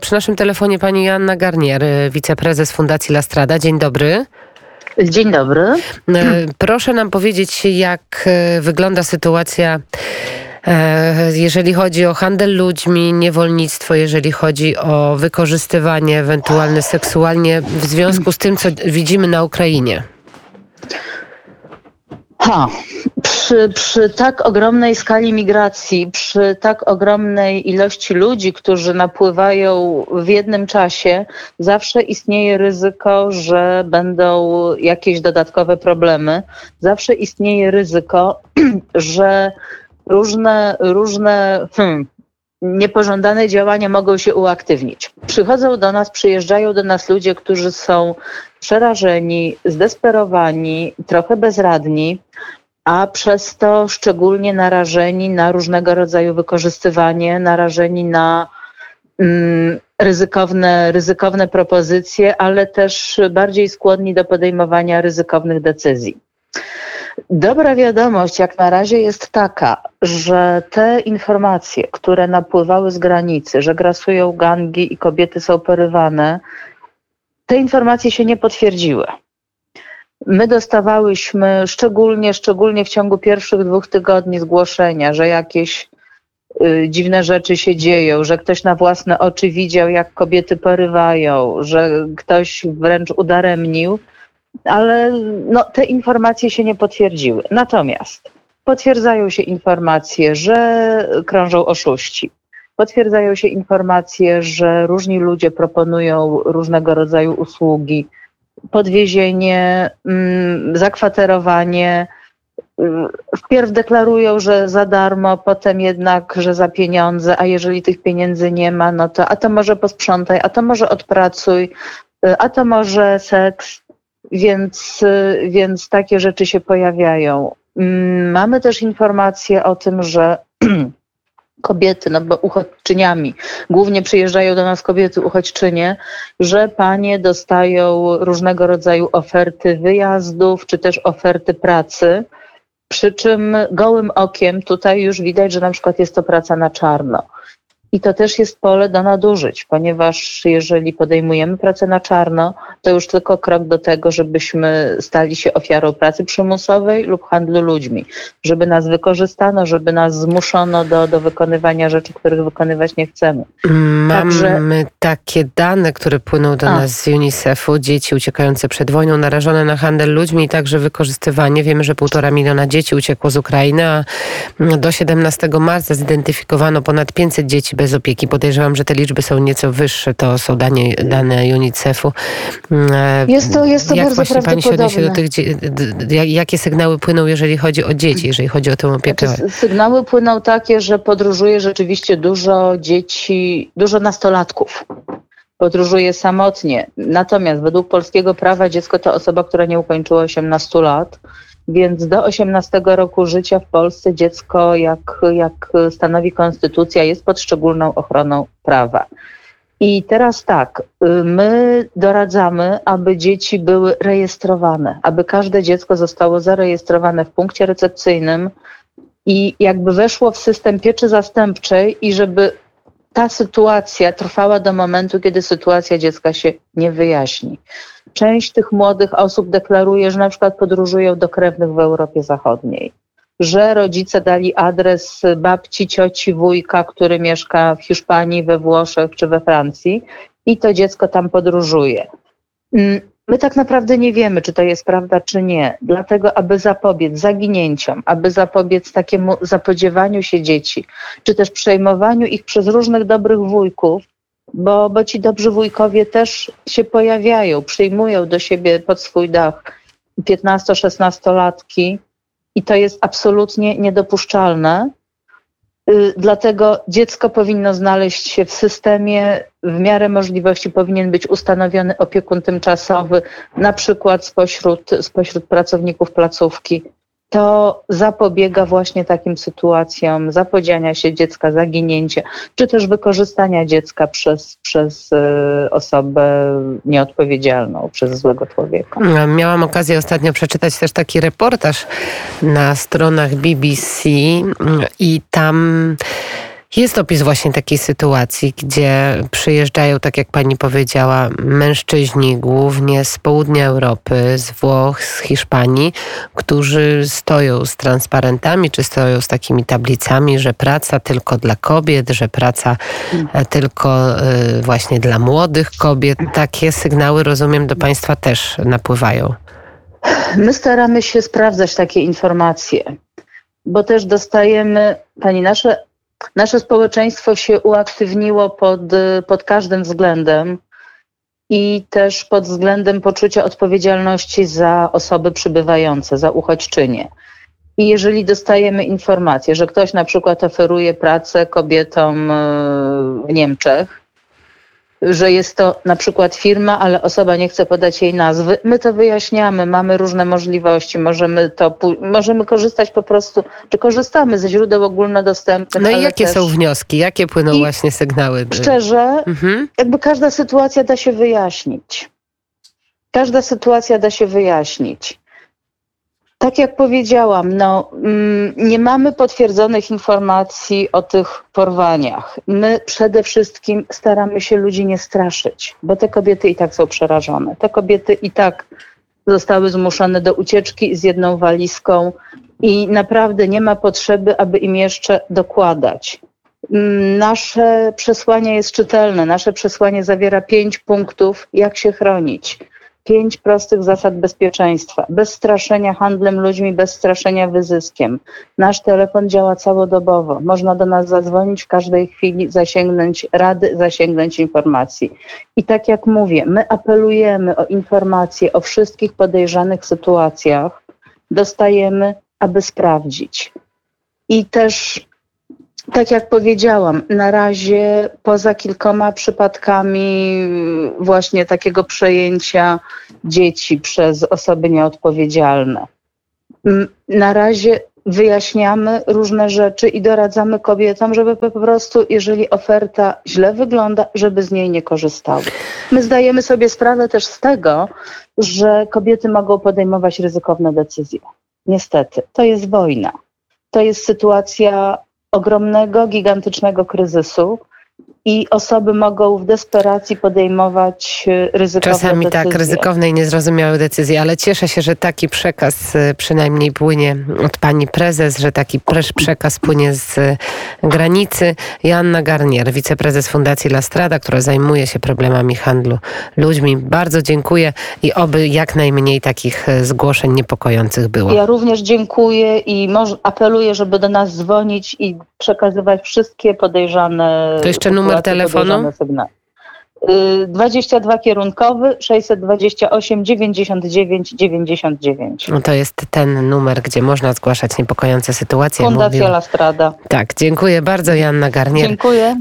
Przy naszym telefonie pani Joanna Garnier, wiceprezes Fundacji Lastrada. Dzień dobry. Dzień dobry. E, proszę nam powiedzieć, jak e, wygląda sytuacja, e, jeżeli chodzi o handel ludźmi, niewolnictwo, jeżeli chodzi o wykorzystywanie ewentualne seksualnie w związku z tym, co widzimy na Ukrainie. Ha, przy, przy tak ogromnej skali migracji, przy tak ogromnej ilości ludzi, którzy napływają w jednym czasie, zawsze istnieje ryzyko, że będą jakieś dodatkowe problemy. Zawsze istnieje ryzyko, że różne, różne hmm, niepożądane działania mogą się uaktywnić. Przychodzą do nas, przyjeżdżają do nas ludzie, którzy są przerażeni, zdesperowani, trochę bezradni, a przez to szczególnie narażeni na różnego rodzaju wykorzystywanie, narażeni na mm, ryzykowne, ryzykowne propozycje, ale też bardziej skłonni do podejmowania ryzykownych decyzji. Dobra wiadomość jak na razie jest taka, że te informacje, które napływały z granicy, że grasują gangi i kobiety są porywane, te informacje się nie potwierdziły. My dostawałyśmy szczególnie, szczególnie w ciągu pierwszych dwóch tygodni zgłoszenia, że jakieś y, dziwne rzeczy się dzieją, że ktoś na własne oczy widział, jak kobiety porywają, że ktoś wręcz udaremnił, ale no, te informacje się nie potwierdziły. Natomiast potwierdzają się informacje, że krążą oszuści. Potwierdzają się informacje, że różni ludzie proponują różnego rodzaju usługi, podwiezienie, mm, zakwaterowanie. Wpierw deklarują, że za darmo, potem jednak, że za pieniądze, a jeżeli tych pieniędzy nie ma, no to a to może posprzątaj, a to może odpracuj, a to może seks, więc, więc takie rzeczy się pojawiają. Mm, mamy też informacje o tym, że kobiety, no bo uchodźczyniami, głównie przyjeżdżają do nas kobiety uchodźczynie, że panie dostają różnego rodzaju oferty wyjazdów, czy też oferty pracy, przy czym gołym okiem tutaj już widać, że na przykład jest to praca na czarno. I to też jest pole do nadużyć, ponieważ jeżeli podejmujemy pracę na czarno, to już tylko krok do tego, żebyśmy stali się ofiarą pracy przymusowej lub handlu ludźmi, żeby nas wykorzystano, żeby nas zmuszono do, do wykonywania rzeczy, których wykonywać nie chcemy. Mamy Także... takie dane, które płyną do A. nas z UNICEF-u, dzieci uciekające przed wojną, narażone na handel ludźmi i także wykorzystywanie. Wiemy, że półtora miliona dzieci uciekło z Ukrainy, a do 17 marca zidentyfikowano ponad 500 dzieci bez opieki. Podejrzewam, że te liczby są nieco wyższe. To są dane, dane UNICEF-u. E, jest to, jest to Jak bardzo właśnie pani się odniesie do tych Jakie sygnały płyną, jeżeli chodzi o dzieci, jeżeli chodzi o tę opiekę? Znaczy, sygnały płyną takie, że podróżuje rzeczywiście dużo dzieci, dużo nastolatków podróżuje samotnie. Natomiast według polskiego prawa dziecko to osoba, która nie ukończyła 18 lat. Więc do 18 roku życia w Polsce dziecko, jak, jak stanowi konstytucja, jest pod szczególną ochroną prawa. I teraz tak, my doradzamy, aby dzieci były rejestrowane, aby każde dziecko zostało zarejestrowane w punkcie recepcyjnym i jakby weszło w system pieczy zastępczej i żeby ta sytuacja trwała do momentu, kiedy sytuacja dziecka się nie wyjaśni. Część tych młodych osób deklaruje, że na przykład podróżują do krewnych w Europie Zachodniej, że rodzice dali adres babci, cioci, wujka, który mieszka w Hiszpanii, we Włoszech czy we Francji i to dziecko tam podróżuje. Mm, my tak naprawdę nie wiemy, czy to jest prawda, czy nie. Dlatego, aby zapobiec zaginięciom, aby zapobiec takiemu zapodziewaniu się dzieci, czy też przejmowaniu ich przez różnych dobrych wujków, bo, bo ci dobrzy wujkowie też się pojawiają, przyjmują do siebie pod swój dach 15-16-latki i to jest absolutnie niedopuszczalne. Y, dlatego dziecko powinno znaleźć się w systemie, w miarę możliwości powinien być ustanowiony opiekun tymczasowy, na przykład spośród, spośród pracowników placówki to zapobiega właśnie takim sytuacjom zapodziania się dziecka, zaginięcia, czy też wykorzystania dziecka przez, przez e, osobę nieodpowiedzialną, przez złego człowieka. Miałam okazję ostatnio przeczytać też taki reportaż na stronach BBC i tam Jest opis właśnie takiej sytuacji, gdzie przyjeżdżają, tak jak pani powiedziała, mężczyźni głównie z południa Europy, z Włoch, z Hiszpanii, którzy stoją z transparentami, czy stoją z takimi tablicami, że praca tylko dla kobiet, że praca e, tylko e, właśnie dla młodych kobiet. Takie sygnały, rozumiem, do państwa też napływają. My staramy się sprawdzać takie informacje, bo też dostajemy, pani, nasze nasze społeczeństwo się uaktywniło pod, pod każdym względem i też pod względem poczucia odpowiedzialności za osoby przybywające, za uchodźczynie. I jeżeli dostajemy informację, że ktoś na przykład oferuje pracę kobietom e, w Niemczech, że jest to na przykład firma, ale osoba nie chce podać jej nazwy. My to wyjaśniamy, mamy różne możliwości, możemy to, możemy korzystać po prostu, czy korzystamy ze źródeł ogólnodostępnych. No i jakie też... są wnioski, jakie płyną I właśnie sygnały? Szczerze, mhm. jakby każda sytuacja da się wyjaśnić. Każda sytuacja da się wyjaśnić. Tak jak powiedziałam, no, mm, nie mamy potwierdzonych informacji o tych porwaniach. My przede wszystkim staramy się ludzi nie straszyć, bo te kobiety i tak są przerażone. Te kobiety i tak zostały zmuszone do ucieczki z jedną walizką i naprawdę nie ma potrzeby, aby im jeszcze dokładać. Mm, nasze przesłanie jest czytelne. Nasze przesłanie zawiera pięć punktów, jak się chronić pięć prostych zasad bezpieczeństwa. Bez straszenia handlem ludźmi, bez straszenia wyzyskiem. Nasz telefon działa całodobowo. Można do nas zadzwonić w każdej chwili, zasięgnąć rady, zasięgnąć informacji. I tak jak mówię, my apelujemy o informacje o wszystkich podejrzanych sytuacjach. Dostajemy, aby sprawdzić. I też tak jak powiedziałam, na razie poza kilkoma przypadkami właśnie takiego przejęcia dzieci przez osoby nieodpowiedzialne. Na razie wyjaśniamy różne rzeczy i doradzamy kobietom, żeby po prostu, jeżeli oferta źle wygląda, żeby z niej nie korzystały. My zdajemy sobie sprawę też z tego, że kobiety mogą podejmować ryzykowne decyzje. Niestety, to jest wojna. To jest sytuacja ogromnego, gigantycznego kryzysu i osoby mogą w desperacji podejmować e, ryzykowne Czasami decyzje. tak, ryzykowne i niezrozumiałe decyzje, ale cieszę się, że taki przekaz e, przynajmniej płynie od pani prezes, że taki przekaz płynie z e, granicy. Joanna Garnier, wiceprezes Fundacji La Strada, która zajmuje się problemami handlu ludźmi. Bardzo dziękuję i oby jak najmniej takich zgłoszeń niepokojących było. Ja również dziękuję i apeluję, żeby do nas dzwonić i przekazywać wszystkie podejrzane To jeszcze numer numer telefonu? 22 kierunkowy 628 99 99. No to jest ten numer, gdzie można zgłaszać niepokojące sytuacje. Fundacja Mówił... La Strada. Tak, dziękuję bardzo Janna Garnier. Dziękuję.